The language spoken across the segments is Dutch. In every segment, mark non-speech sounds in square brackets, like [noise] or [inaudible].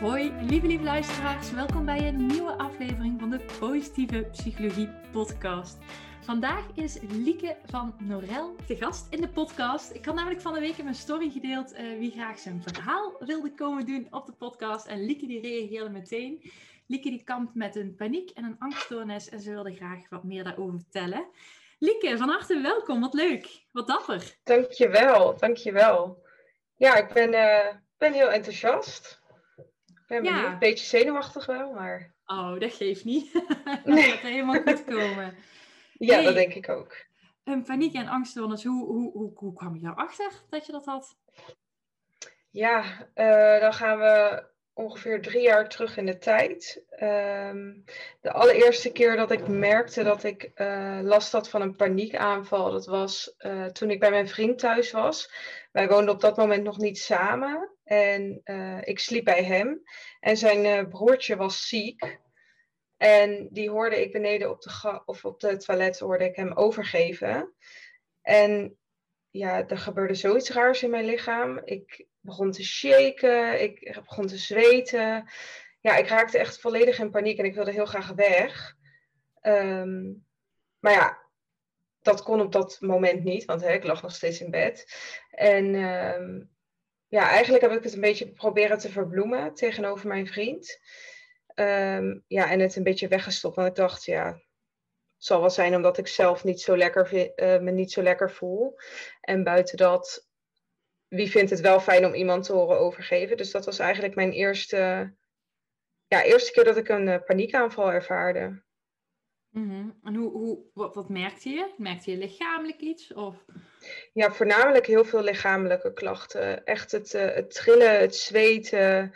Hoi, lieve lieve luisteraars. Welkom bij een nieuwe aflevering van de Positieve Psychologie Podcast. Vandaag is Lieke van Norel te gast in de podcast. Ik had namelijk van de week in mijn story gedeeld uh, wie graag zijn verhaal wilde komen doen op de podcast. En Lieke die reageerde meteen. Lieke die kampt met een paniek en een angststoornis en ze wilde graag wat meer daarover vertellen. Lieke, van harte welkom. Wat leuk. Wat dapper. Dankjewel, dankjewel. Ja, ik ben, uh, ben heel enthousiast. Ben ja. een beetje zenuwachtig wel, maar... Oh, dat geeft niet. [laughs] dat nee. gaat helemaal goed komen. [laughs] Ja, dat denk ik ook. Een paniek- en angststoornis, hoe, hoe, hoe, hoe kwam je erachter dat je dat had? Ja, uh, dan gaan we ongeveer drie jaar terug in de tijd. Um, de allereerste keer dat ik merkte dat ik uh, last had van een paniekaanval, dat was uh, toen ik bij mijn vriend thuis was. Wij woonden op dat moment nog niet samen en ik sliep bij hem. En zijn broertje was ziek. En die hoorde ik beneden op de, of op de toilet hoorde ik hem overgeven. En ja, er gebeurde zoiets raars in mijn lichaam. Ik begon te shaken, ik begon te zweten. Ja, ik raakte echt volledig in paniek en ik wilde heel graag weg. Um, maar ja, dat kon op dat moment niet, want hè, ik lag nog steeds in bed. En um, ja, eigenlijk heb ik het een beetje proberen te verbloemen tegenover mijn vriend. Um, ja, en het een beetje weggestopt. Want ik dacht, ja, het zal wel zijn omdat ik zelf niet zo lekker uh, me niet zo lekker voel. En buiten dat, wie vindt het wel fijn om iemand te horen overgeven? Dus dat was eigenlijk mijn eerste, ja, eerste keer dat ik een uh, paniekaanval ervaarde. Mm -hmm. En hoe, hoe, wat, wat merkte je? Merkte je lichamelijk iets? Of? Ja, voornamelijk heel veel lichamelijke klachten. Echt het, uh, het trillen, het zweten.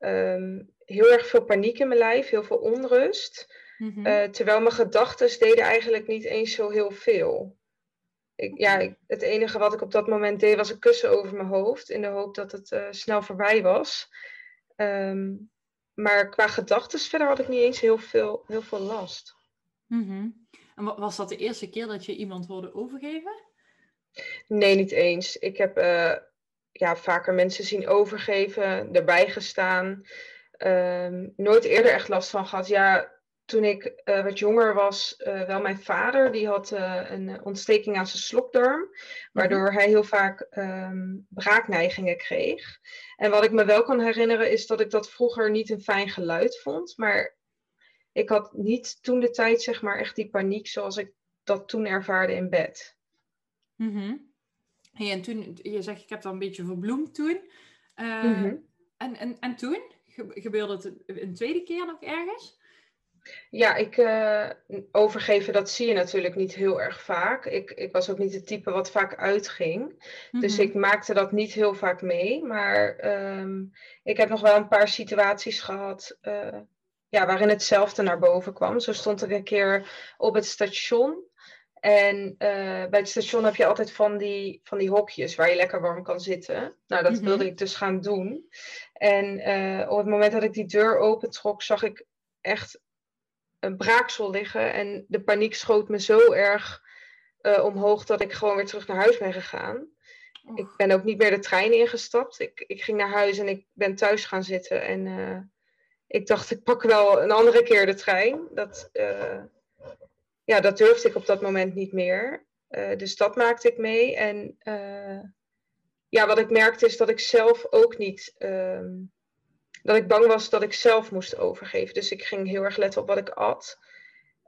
Um, heel erg veel paniek in mijn lijf, heel veel onrust. Mm-hmm. uh, terwijl mijn gedachten deden eigenlijk niet eens zo heel veel. Ik, ja, ik, het enige wat ik op dat moment deed was een kussen over mijn hoofd. In de hoop dat het uh, snel voorbij was. Um, maar qua gedachten verder had ik niet eens heel veel, heel veel last. Mm-hmm. En was dat de eerste keer dat je iemand hoorde overgeven? Nee, niet eens. Ik heb uh, ja, vaker mensen zien overgeven, erbij gestaan um, nooit eerder echt last van gehad. Ja, toen ik uh, wat jonger was, uh, wel mijn vader, die had uh, een ontsteking aan zijn slokdarm, waardoor mhm. hij heel vaak um, braakneigingen kreeg. En wat ik me wel kan herinneren is dat ik dat vroeger niet een fijn geluid vond, maar ik had niet toen de tijd zeg maar echt die paniek zoals ik dat toen ervaarde in bed. Mm -hmm. hey, en toen, je zegt ik heb dat een beetje verbloemd toen. Mm -hmm. en, en, en toen? Gebeurde het een tweede keer nog ergens? Ja, ik uh, overgeven, dat zie je natuurlijk niet heel erg vaak. Ik, ik was ook niet het type wat vaak uitging. Dus ik maakte dat niet heel vaak mee. Maar um, ik heb nog wel een paar situaties gehad uh, ja, waarin hetzelfde naar boven kwam. Zo stond ik een keer op het station. En uh, bij het station heb je altijd van die, van die hokjes waar je lekker warm kan zitten. Nou, dat wilde ik dus gaan doen. En uh, op het moment dat ik die deur opentrok, zag ik echt een braaksel liggen. En de paniek schoot me zo erg uh, omhoog dat ik gewoon weer terug naar huis ben gegaan. Oh. Ik ben ook niet meer de trein ingestapt. Ik, ik ging naar huis en ik ben thuis gaan zitten. En ik dacht, ik pak wel een andere keer de trein. Dat, ja, dat durfde ik op dat moment niet meer. dus dat maakte ik mee. En ja, wat ik merkte is dat ik zelf ook niet. Um, dat ik bang was dat ik zelf moest overgeven. Dus ik ging heel erg letten op wat ik at.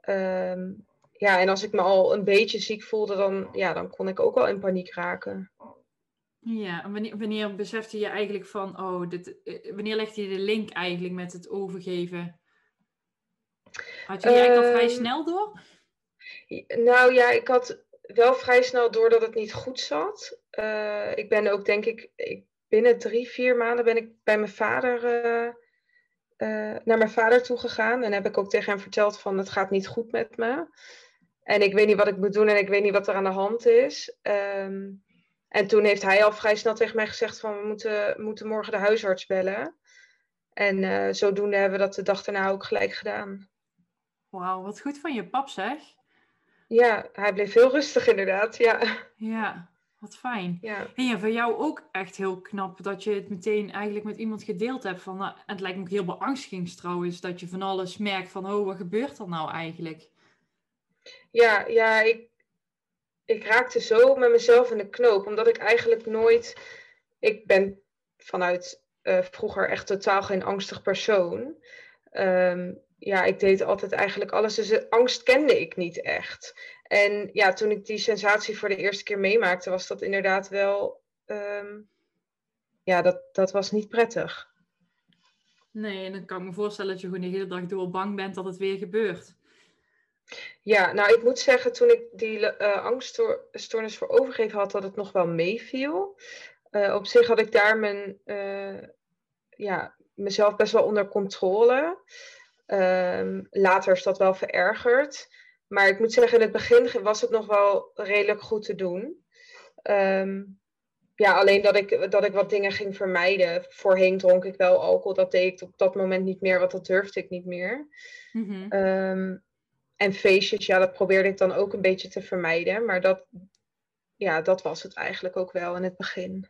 Um, ja, en als ik me al een beetje ziek voelde, dan, ja, dan kon ik ook wel in paniek raken. Ja, en wanneer, wanneer besefte je eigenlijk van, oh, dit, eh, wanneer legde je de link eigenlijk met het overgeven? Had je die eigenlijk al vrij ehm, snel door? Nou ja, ik had wel vrij snel door dat het niet goed zat. Uh, ik ben ook, denk ik, ik, binnen drie, vier maanden ben ik bij mijn vader, uh, naar mijn vader toe gegaan. En heb ik ook tegen hem verteld van, het gaat niet goed met me. En ik weet niet wat ik moet doen en ik weet niet wat er aan de hand is. Um, en toen heeft hij al vrij snel tegen mij gezegd van we moeten, moeten morgen de huisarts bellen. En uh, zodoende hebben we dat de dag daarna ook gelijk gedaan. Wauw, wat goed van je pap zeg. Ja, hij bleef heel rustig inderdaad, ja. Ja, wat fijn. Ja. En ja, voor jou ook echt heel knap dat je het meteen eigenlijk met iemand gedeeld hebt. Van, nou, het lijkt me ook heel beangstigend trouwens, dat je van alles merkt van, oh, wat gebeurt er nou eigenlijk? Ja, ja, ik, ik raakte zo met mezelf in de knoop, omdat ik eigenlijk nooit, ik ben vanuit uh, vroeger echt totaal geen angstig persoon. Ehm, ja, ik deed altijd eigenlijk alles, dus angst kende ik niet echt. En ja, toen ik die sensatie voor de eerste keer meemaakte, was dat inderdaad wel, ehm, ja, dat, dat was niet prettig. Nee, en dan kan ik me voorstellen dat je gewoon de hele dag door bang bent dat het weer gebeurt. Ja, nou ik moet zeggen, toen ik die uh, angststoornis voor overgeven had, dat het nog wel meeviel. Uh, op zich had ik daar mijn, uh, ja, mezelf best wel onder controle. Um, later is dat wel verergerd. Maar ik moet zeggen, in het begin was het nog wel redelijk goed te doen. Um, ja, alleen dat ik, dat ik wat dingen ging vermijden. Voorheen dronk ik wel alcohol. Dat deed ik op dat moment niet meer, want dat durfde ik niet meer. Mm -hmm. um, en feestjes, ja, dat probeerde ik dan ook een beetje te vermijden. Maar dat, ja, dat was het eigenlijk ook wel in het begin.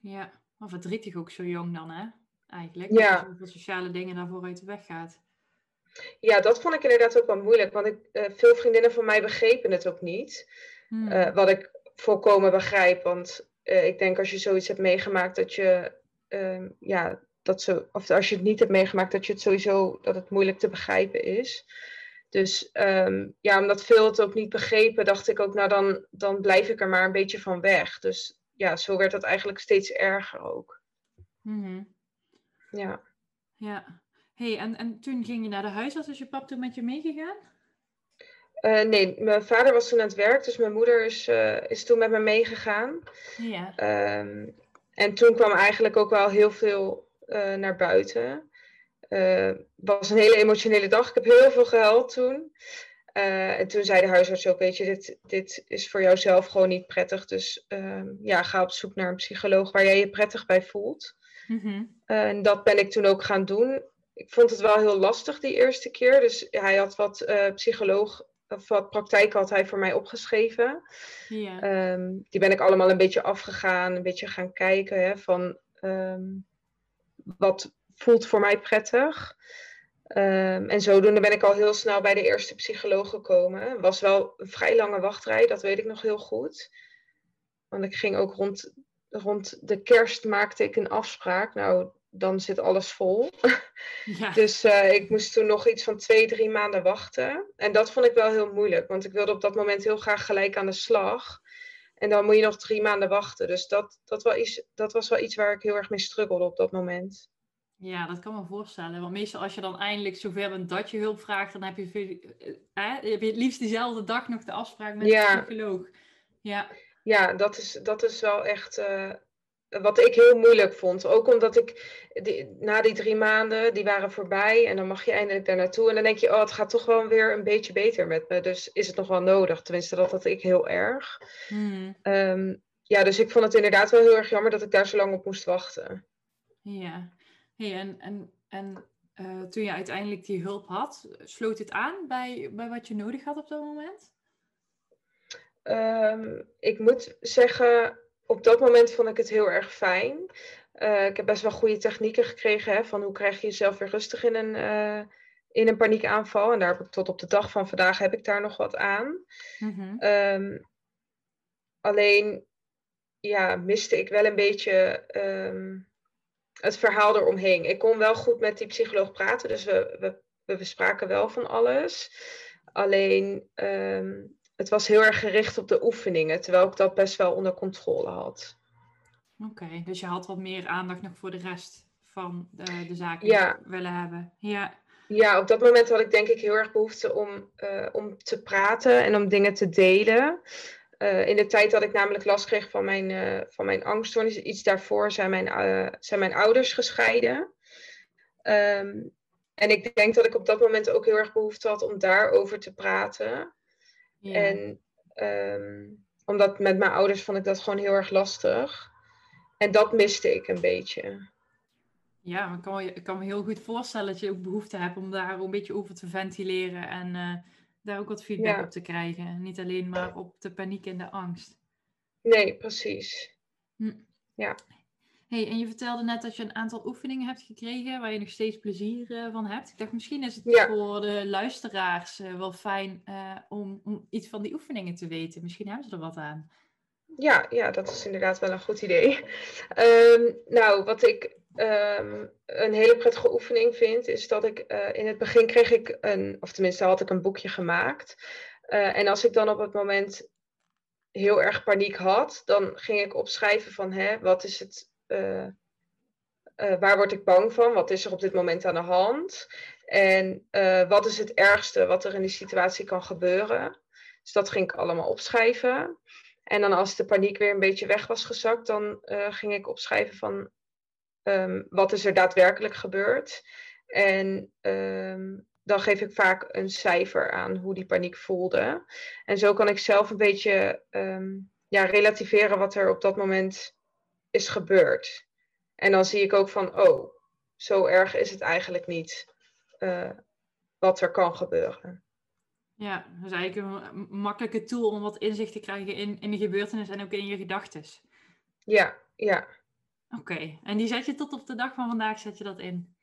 Ja, maar verdrietig ook zo jong dan, hè? Eigenlijk. Ja. Dat je sociale dingen daarvoor uit de weg gaat. Ja, dat vond ik inderdaad ook wel moeilijk. Want ik, uh, veel vriendinnen van mij begrepen het ook niet. Hmm. Uh, wat ik volkomen begrijp. Want uh, ik denk als je zoiets hebt meegemaakt dat je... ja, dat zo, of als je het niet hebt meegemaakt, dat je het sowieso dat het moeilijk te begrijpen is. Dus um, ja, omdat veel het ook niet begrepen, dacht ik ook, nou dan, dan blijf ik er maar een beetje van weg. Dus ja, zo werd dat eigenlijk steeds erger ook. Mm -hmm. Ja. Ja. hey, en, en toen ging je naar de huisarts, is je pap toen met je meegegaan? Uh, nee, mijn vader was toen aan het werk, dus mijn moeder is, uh, is toen met me meegegaan. Ja. Um, en toen kwam eigenlijk ook wel heel veel uh, naar buiten. Het uh, was een hele emotionele dag. Ik heb heel veel gehuild toen. Uh, en toen zei de huisarts ook, weet je, dit, dit is voor jou zelf gewoon niet prettig. Dus uh, ja, ga op zoek naar een psycholoog waar jij je prettig bij voelt. Mm -hmm. uh, en dat ben ik toen ook gaan doen. Ik vond het wel heel lastig die eerste keer. Dus hij had wat psycholoog, of wat praktijk had hij voor mij opgeschreven. Yeah. Um, die ben ik allemaal een beetje afgegaan, een beetje gaan kijken hè, van um, wat voelt voor mij prettig. Um, en zodoende ben ik al heel snel bij de eerste psycholoog gekomen. Was wel een vrij lange wachtrij, dat weet ik nog heel goed. Want ik ging ook rond, rond de kerst maakte ik een afspraak. Nou, dan zit alles vol. [laughs] Ja. dus uh, ik moest toen nog iets van twee, drie maanden wachten. En dat vond ik wel heel moeilijk, want ik wilde op dat moment heel graag gelijk aan de slag. En dan moet je nog drie maanden wachten. Dus dat, dat, wel iets, dat was wel iets waar ik heel erg mee struggelde op dat moment. Ja, dat kan me voorstellen. Want meestal als je dan eindelijk zover bent dat je hulp vraagt, dan heb je, eh, heb je het liefst diezelfde dag nog de afspraak met Ja. de psycholoog. Ja, Ja, dat is, dat is wel echt eh, wat ik heel moeilijk vond. Ook omdat ik die, na die drie maanden, die waren voorbij en dan mag je eindelijk daar naartoe. En dan denk je, oh, het gaat toch wel weer een beetje beter met me. Dus is het nog wel nodig? Tenminste, dat had ik heel erg. Hmm. Ehm, ja, dus ik vond het inderdaad wel heel erg jammer dat ik daar zo lang op moest wachten. ja. Hey, en en, en eh, toen je uiteindelijk die hulp had, sloot het aan bij, bij wat je nodig had op dat moment? Ehm, ik moet zeggen, op dat moment vond ik het heel erg fijn. Eh, ik heb best wel goede technieken gekregen hè, van hoe krijg je jezelf weer rustig in een, eh, in een paniekaanval. En daar heb ik tot op de dag van vandaag heb ik daar nog wat aan. Mhm. Ehm, alleen ja, miste ik wel een beetje ehm, het verhaal eromheen. Ik kon wel goed met die psycholoog praten, dus we, we, we bespraken wel van alles. Alleen ehm, het was heel erg gericht op de oefeningen, terwijl ik dat best wel onder controle had. Oké, dus je had wat meer aandacht nog voor de rest van de, de zaken Ja. willen hebben. Ja, Ja, op dat moment had ik denk ik heel erg behoefte om, eh, om te praten en om dingen te delen. Eh, in de tijd dat ik namelijk last kreeg van mijn, eh, van mijn angststoornis, iets daarvoor zijn mijn, eh, zijn mijn ouders gescheiden. Ehm, en ik denk dat ik op dat moment ook heel erg behoefte had om daarover te praten. ja. En ehm, omdat met mijn ouders vond ik dat gewoon heel erg lastig. En dat miste ik een beetje. Ja, maar ik kan, me, ik kan me heel goed voorstellen dat je ook behoefte hebt om daar een beetje over te ventileren en uh, daar ook wat feedback op te krijgen. Niet alleen maar op de paniek en de angst. Nee, precies. Hm. Ja. Hey, en je vertelde net dat je een aantal oefeningen hebt gekregen waar je nog steeds plezier uh, van hebt. Ik dacht, misschien is het voor de luisteraars uh, wel fijn om, om iets van die oefeningen te weten. Misschien hebben ze er wat aan. Ja, ja, dat is inderdaad wel een goed idee. Um, nou, wat ik um, een hele prettige oefening vind, is dat ik uh, in het begin kreeg ik een, of tenminste had ik een boekje gemaakt. Uh, en als ik dan op het moment heel erg paniek had, dan ging ik opschrijven van, hè, wat is het, uh, waar word ik bang van? Wat is er op dit moment aan de hand? En wat is het ergste wat er in die situatie kan gebeuren? Dus dat ging ik allemaal opschrijven. En dan als de paniek weer een beetje weg was gezakt, dan ging ik opschrijven van um, wat is er daadwerkelijk gebeurd. En um, dan geef ik vaak een cijfer aan hoe die paniek voelde. En zo kan ik zelf een beetje um, ja, relativeren wat er op dat moment is gebeurd. En dan zie ik ook van, oh, zo erg is het eigenlijk niet uh, wat er kan gebeuren. Ja, dat is eigenlijk een makkelijke tool om wat inzicht te krijgen in, in de gebeurtenis en ook in je gedachten. Ja, ja. Oké, en die zet je tot op de dag van vandaag, zet je dat in?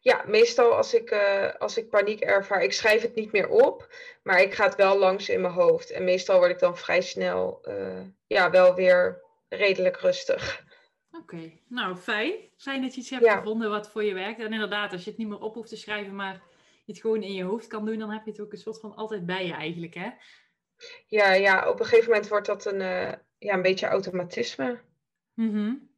Ja, meestal als ik, uh, als ik paniek ervaar, ik schrijf het niet meer op, maar ik ga het wel langs in mijn hoofd. En meestal word ik dan vrij snel, uh, ja, wel weer redelijk rustig. Oké, nou fijn. Fijn dat je iets hebt gevonden wat voor je werkt. En inderdaad, als je het niet meer op hoeft te schrijven, maar je het gewoon in je hoofd kan doen, dan heb je het ook een soort van altijd bij je eigenlijk, hè? Ja, ja op een gegeven moment wordt dat een, uh, ja, een beetje automatisme. Mm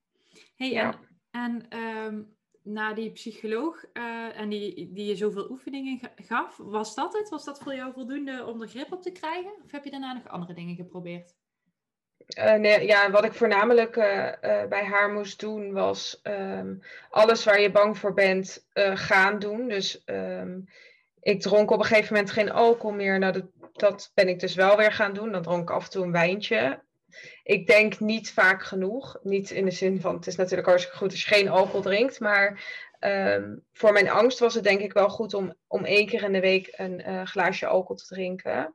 hey, ja. en, en um, na die psycholoog uh, en die, die je zoveel oefeningen gaf, was dat het? Was dat voor jou voldoende om er grip op te krijgen? Of heb je daarna nog andere dingen geprobeerd? Uh, nee, ja, wat ik voornamelijk uh, uh, bij haar moest doen was um, alles waar je bang voor bent gaan doen. Dus um, ik dronk op een gegeven moment geen alcohol meer. Nou, dat, dat ben ik dus wel weer gaan doen. Dan dronk ik af en toe een wijntje. Ik denk niet vaak genoeg. Niet in de zin van het is natuurlijk hartstikke goed als je geen alcohol drinkt. Maar um, voor mijn angst was het denk ik wel goed om, om één keer in de week een glaasje alcohol te drinken.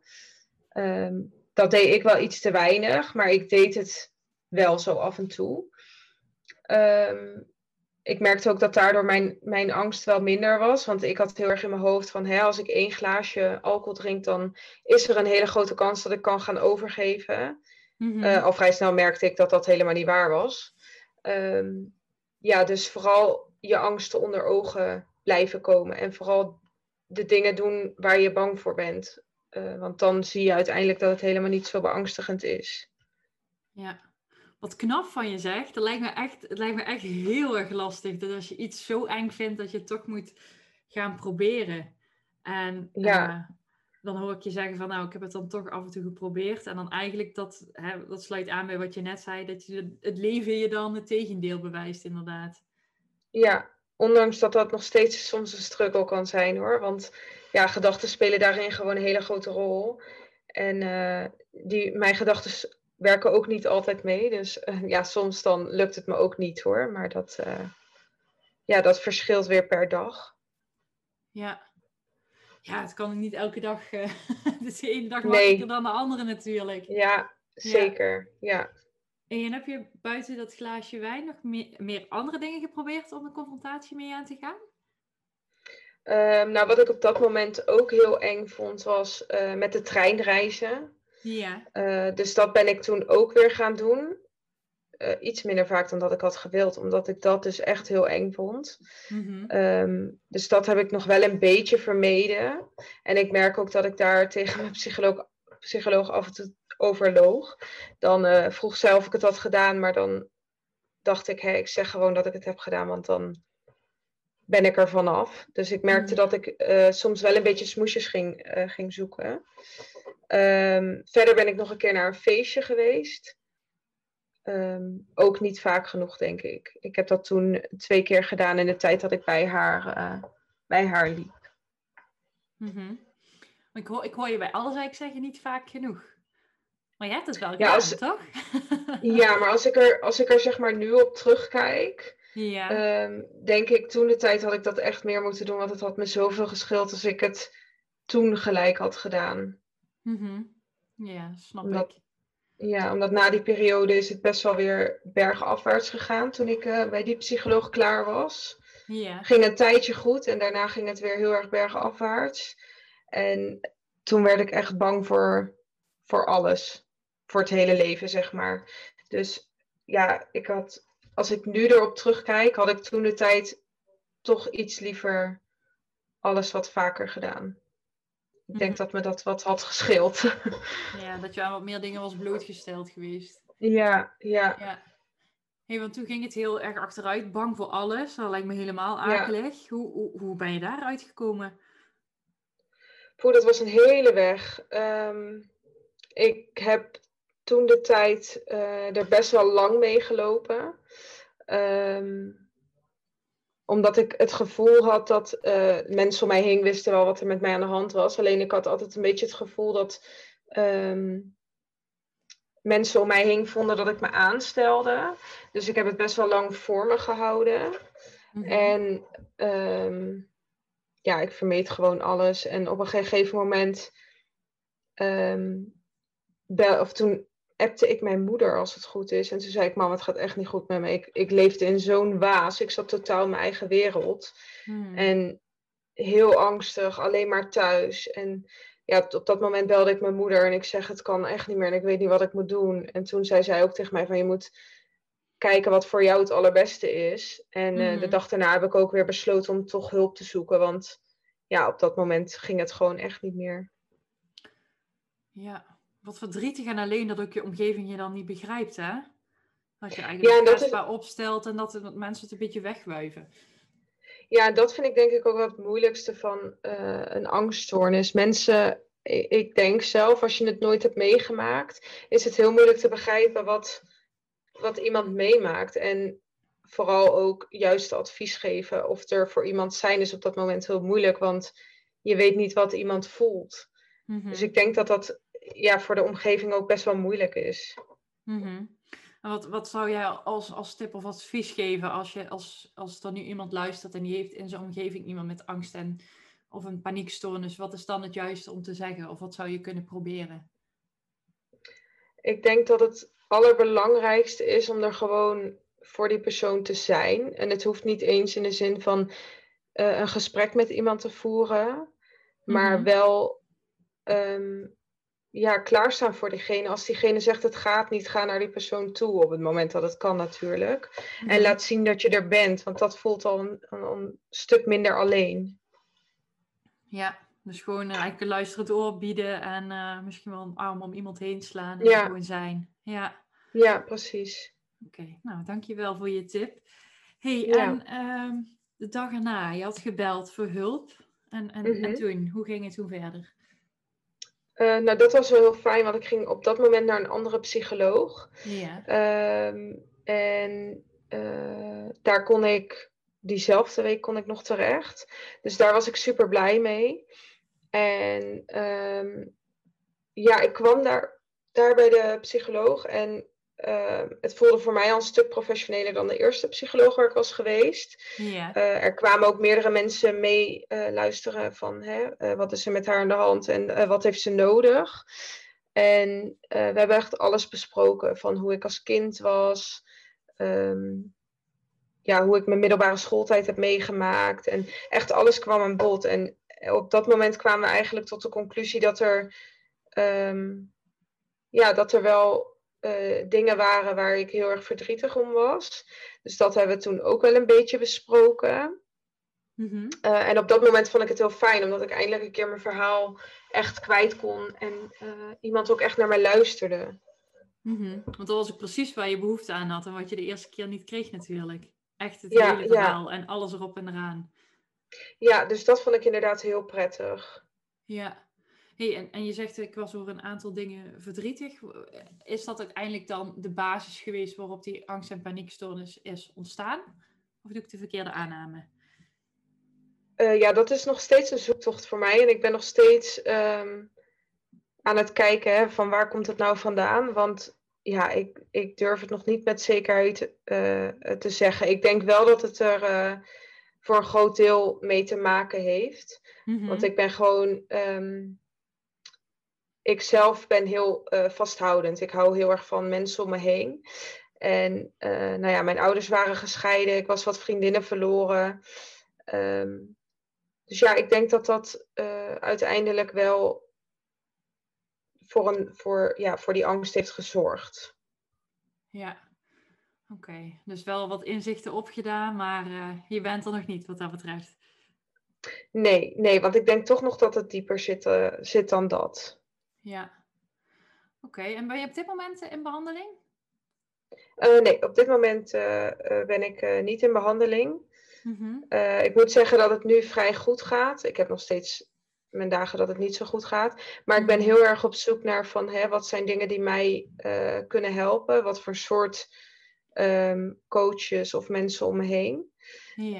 Um, dat deed ik wel iets te weinig, maar ik deed het wel zo af en toe. Um, ik merkte ook dat daardoor mijn, mijn angst wel minder was. Want ik had heel erg in mijn hoofd van hè, als ik één glaasje alcohol drink, dan is er een hele grote kans dat ik kan gaan overgeven. Mm-hmm. Uh, al vrij snel merkte ik dat dat helemaal niet waar was. Um, ja, dus vooral je angsten onder ogen blijven komen. En vooral de dingen doen waar je bang voor bent. Uh, want dan zie je uiteindelijk dat het helemaal niet zo beangstigend is. Ja, wat knap van je zegt. Dat lijkt me echt, het lijkt me echt heel erg lastig. Dat als je iets zo eng vindt, dat je het toch moet gaan proberen. En ja. Uh, dan hoor ik je zeggen van nou, ik heb het dan toch af en toe geprobeerd. En dan eigenlijk dat, hè, dat sluit aan bij wat je net zei, dat je het leven je dan het tegendeel bewijst, inderdaad. Ja, ondanks dat dat nog steeds soms een struggle kan zijn hoor. Want ja, gedachten spelen daarin gewoon een hele grote rol. En uh, die, mijn gedachten werken ook niet altijd mee. Dus uh, ja, soms dan lukt het me ook niet hoor. Maar dat, uh, ja, dat verschilt weer per dag. Ja. Ja, het kan niet elke dag. [laughs] de ene dag makkelijker dan de andere natuurlijk. Ja, zeker. Ja. ja. En heb je buiten dat glaasje wijn nog meer, meer andere dingen geprobeerd om de confrontatie mee aan te gaan? Um, nou, wat ik op dat moment ook heel eng vond, was uh, met de trein reizen. Ja. Uh, dus dat ben ik toen ook weer gaan doen. Uh, iets minder vaak dan dat ik had gewild, omdat ik dat dus echt heel eng vond. Mm-hmm. Um, dus dat heb ik nog wel een beetje vermeden. En ik merk ook dat ik daar [laughs] tegen mijn psycholoog, psycholoog af en toe overloog. Dan vroeg zelf of ik het had gedaan, maar dan dacht ik, hé, ik zeg gewoon dat ik het heb gedaan, want dan ben ik er vanaf. Dus ik merkte mm. dat ik uh, soms wel een beetje smoesjes ging, uh, ging zoeken. Um, verder ben ik nog een keer naar een feestje geweest. Um, ook niet vaak genoeg, denk ik. Ik heb dat toen twee keer gedaan in de tijd dat ik bij haar, uh, bij haar liep. Mm -hmm. ik, hoor, ik hoor je bij alles eigenlijk zeggen niet vaak genoeg. Maar jij hebt het wel gedaan, ja, als, toch? [laughs] ja, maar als ik, er, als ik er zeg maar nu op terugkijk, ja. Ehm, denk ik toen de tijd had ik dat echt meer moeten doen, want het had me zoveel geschild als ik het toen gelijk had gedaan. Mm Ja, snap ik. Ja, omdat na die periode is het best wel weer bergafwaarts gegaan toen ik uh, bij die psycholoog klaar was. Ja. Ging een tijdje goed en daarna ging het weer heel erg bergafwaarts. En toen werd ik echt bang voor, voor alles. Voor het hele leven, zeg maar. Dus ja, ik had, als ik nu erop terugkijk, had ik toen de tijd toch iets liever alles wat vaker gedaan. Ik denk mhm. dat me dat wat had gescheeld. [laughs] Ja, dat je aan wat meer dingen was blootgesteld geweest. Ja, ja. ja. Hey, want toen ging het heel erg achteruit, bang voor alles. Dat lijkt me helemaal akelig. Hoe, hoe, hoe ben je daaruit gekomen? Poeh, dat was een hele weg. Ehm, ik heb toen de tijd uh, er best wel lang mee gelopen. Ehm, omdat ik het gevoel had dat uh, mensen om mij heen wisten wel wat er met mij aan de hand was. Alleen ik had altijd een beetje het gevoel dat ehm, mensen om mij heen vonden dat ik me aanstelde. Dus ik heb het best wel lang voor me gehouden. Mhm. En um, ja, ik vermeed gewoon alles. En op een gegeven moment, um, bel, of toen appte ik mijn moeder als het goed is. En toen zei ik, mam, het gaat echt niet goed met me. Ik, ik leefde in zo'n waas. Ik zat totaal in mijn eigen wereld. Hmm. En heel angstig, alleen maar thuis. En ja, op dat moment belde ik mijn moeder en ik zeg, het kan echt niet meer en ik weet niet wat ik moet doen. En toen zei zij ook tegen mij van, je moet kijken wat voor jou het allerbeste is. En eh, de mhm. dag daarna heb ik ook weer besloten om toch hulp te zoeken, want ja, op dat moment ging het gewoon echt niet meer. Ja, wat verdrietig en alleen dat ook je omgeving je dan niet begrijpt, hè? Dat je eigenlijk ja, kwetsbaar is... opstelt en dat, dat mensen het een beetje wegwuiven. Ja, dat vind ik denk ik ook wel het moeilijkste van uh, een angststoornis. Mensen, ik denk zelf, als je het nooit hebt meegemaakt, is het heel moeilijk te begrijpen wat, wat iemand meemaakt. En vooral ook juist advies geven of er voor iemand zijn is op dat moment heel moeilijk, want je weet niet wat iemand voelt. Mhm. Dus ik denk dat dat ja, voor de omgeving ook best wel moeilijk is. Mm wat, wat zou jij als, als tip of advies geven als, je, als, als er nu iemand luistert en die heeft in zijn omgeving iemand met angst en, of een paniekstoornis? Wat is dan het juiste om te zeggen of wat zou je kunnen proberen? Ik denk dat het allerbelangrijkste is om er gewoon voor die persoon te zijn. En het hoeft niet eens in de zin van uh, een gesprek met iemand te voeren, maar mhm. wel ehm, ja, klaarstaan voor diegene. Als diegene zegt het gaat niet, ga naar die persoon toe op het moment dat het kan natuurlijk. En laat zien dat je er bent, want dat voelt al een, een, stuk minder alleen. Ja, dus gewoon uh, eigenlijk luisterend oor bieden en uh, misschien wel een arm om iemand heen slaan en ja. gewoon zijn. Ja, ja precies. Oké, nou dankjewel voor je tip. hey, en uh, de dag erna, je had gebeld voor hulp. En, en, en mhm. toen, hoe ging het toen verder? Uh, nou, dat was wel heel fijn, want ik ging op dat moment naar een andere psycholoog. Ja. Ehm, en uh, daar kon ik, diezelfde week kon ik nog terecht. Dus daar was ik super blij mee. En um, ja, ik kwam daar, daar bij de psycholoog en Ehm, het voelde voor mij al een stuk professioneler dan de eerste psycholoog waar ik was geweest. Uh, er kwamen ook meerdere mensen mee uh, luisteren van hè, uh, wat is er met haar aan de hand en wat heeft ze nodig. En we hebben echt alles besproken van hoe ik als kind was. Um, ja, hoe ik mijn middelbare schooltijd heb meegemaakt. En echt alles kwam aan bod. En op dat moment kwamen we eigenlijk tot de conclusie dat er, um, ja, dat er wel uh, dingen waren waar ik heel erg verdrietig om was. Dus dat hebben we toen ook wel een beetje besproken. Mm en op dat moment vond ik het heel fijn, omdat ik eindelijk een keer mijn verhaal echt kwijt kon en uh, iemand ook echt naar mij luisterde. Mm Want dat was ook precies waar je behoefte aan had en wat je de eerste keer niet kreeg natuurlijk. Echt het hele verhaal en alles erop en eraan. Ja, dus dat vond ik inderdaad heel prettig. Ja, Hey, en, en je zegt, ik was over een aantal dingen verdrietig. Is dat uiteindelijk dan de basis geweest waarop die angst- en paniekstoornis is ontstaan? Of doe ik de verkeerde aanname? Uh, ja, dat is nog steeds een zoektocht voor mij. En ik ben nog steeds um, aan het kijken hè, van waar komt het nou vandaan. Want ja, ik, ik durf het nog niet met zekerheid uh, te zeggen. Ik denk wel dat het er uh, voor een groot deel mee te maken heeft. Mm-hmm. Want ik ben gewoon. Um, ik zelf ben heel uh, vasthoudend. Ik hou heel erg van mensen om me heen. En nou ja, mijn ouders waren gescheiden. Ik was wat vriendinnen verloren. Um, dus ja, ik denk dat dat uiteindelijk wel voor, een, voor, ja, voor die angst heeft gezorgd. Ja, oké. Dus wel wat inzichten opgedaan, maar je bent er nog niet wat dat betreft. Nee, nee, want ik denk toch nog dat het dieper zit, zit dan dat. Ja. Oké, en ben je op dit moment in behandeling? Uh, nee, op dit moment ben ik niet in behandeling. Mm -hmm. ik moet zeggen dat het nu vrij goed gaat. Ik heb nog steeds mijn dagen dat het niet zo goed gaat. Maar ik ben mm. heel erg op zoek naar van hè, wat zijn dingen die mij kunnen helpen. Wat voor soort um, coaches of mensen om me heen.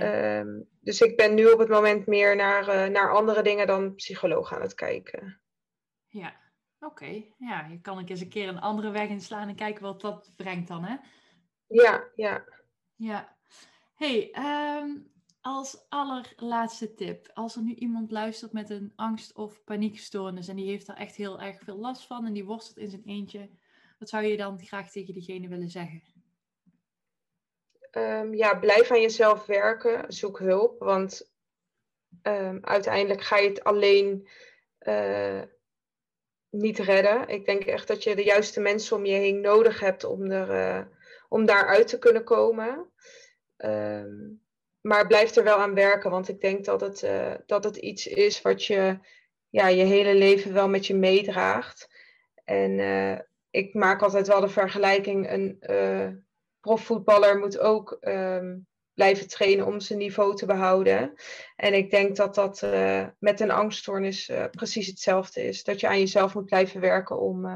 Um, dus ik ben nu op het moment meer naar, naar andere dingen dan psycholoog aan het kijken. Ja, oké. Okay. Ja, je kan ik eens een keer een andere weg inslaan en kijken wat dat brengt dan, hè? Ja, ja. Ja. hey, um, als allerlaatste tip, als er nu iemand luistert met een angst- of paniekstoornis en die heeft daar echt heel erg veel last van en die worstelt in zijn eentje, wat zou je dan graag tegen diegene willen zeggen? Um, ja, blijf aan jezelf werken, zoek hulp, want um, uiteindelijk ga je het alleen uh, niet redden. Ik denk echt dat je de juiste mensen om je heen nodig hebt om, er, uh, om daaruit te kunnen komen. Um, maar blijf er wel aan werken, want ik denk dat het, uh, dat het iets is wat je ja, je hele leven wel met je meedraagt. En uh, ik maak altijd wel de vergelijking: een profvoetballer moet ook um, blijven trainen om zijn niveau te behouden. En ik denk dat dat met een angststoornis precies hetzelfde is. Dat je aan jezelf moet blijven werken om,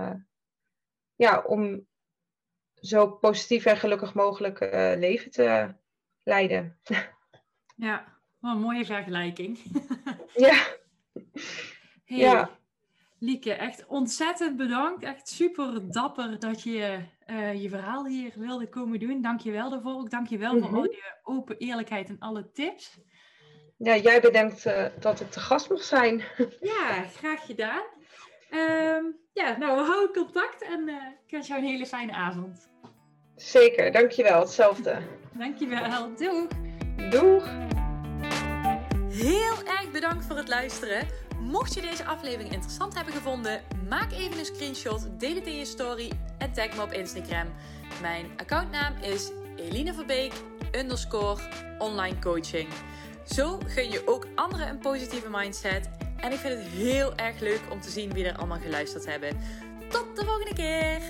ja, om zo positief en gelukkig mogelijk leven te leiden. Ja, wat een mooie vergelijking. ja. [laughs] Hey, ja. Lieke, echt ontzettend bedankt. Echt super dapper dat je uh, je verhaal hier wilde komen doen. Dank je wel daarvoor. Ook dank je wel mm -hmm. voor al je open eerlijkheid en alle tips. Ja, jij bedankt uh, dat ik te gast mocht zijn. [laughs] ja, graag gedaan. Um, ja, nou, we houden contact en uh, ik wens jou een hele fijne avond. Zeker, dankjewel. Hetzelfde. Dankjewel. Doeg. Doeg! Heel erg bedankt voor het luisteren. Mocht je deze aflevering interessant hebben gevonden, maak even een screenshot, deel het in je story en tag me op Instagram. Mijn accountnaam is Eline Verbeek underscore online coaching. Zo gun je ook anderen een positieve mindset. En ik vind het heel erg leuk om te zien wie er allemaal geluisterd hebben. Tot de volgende keer!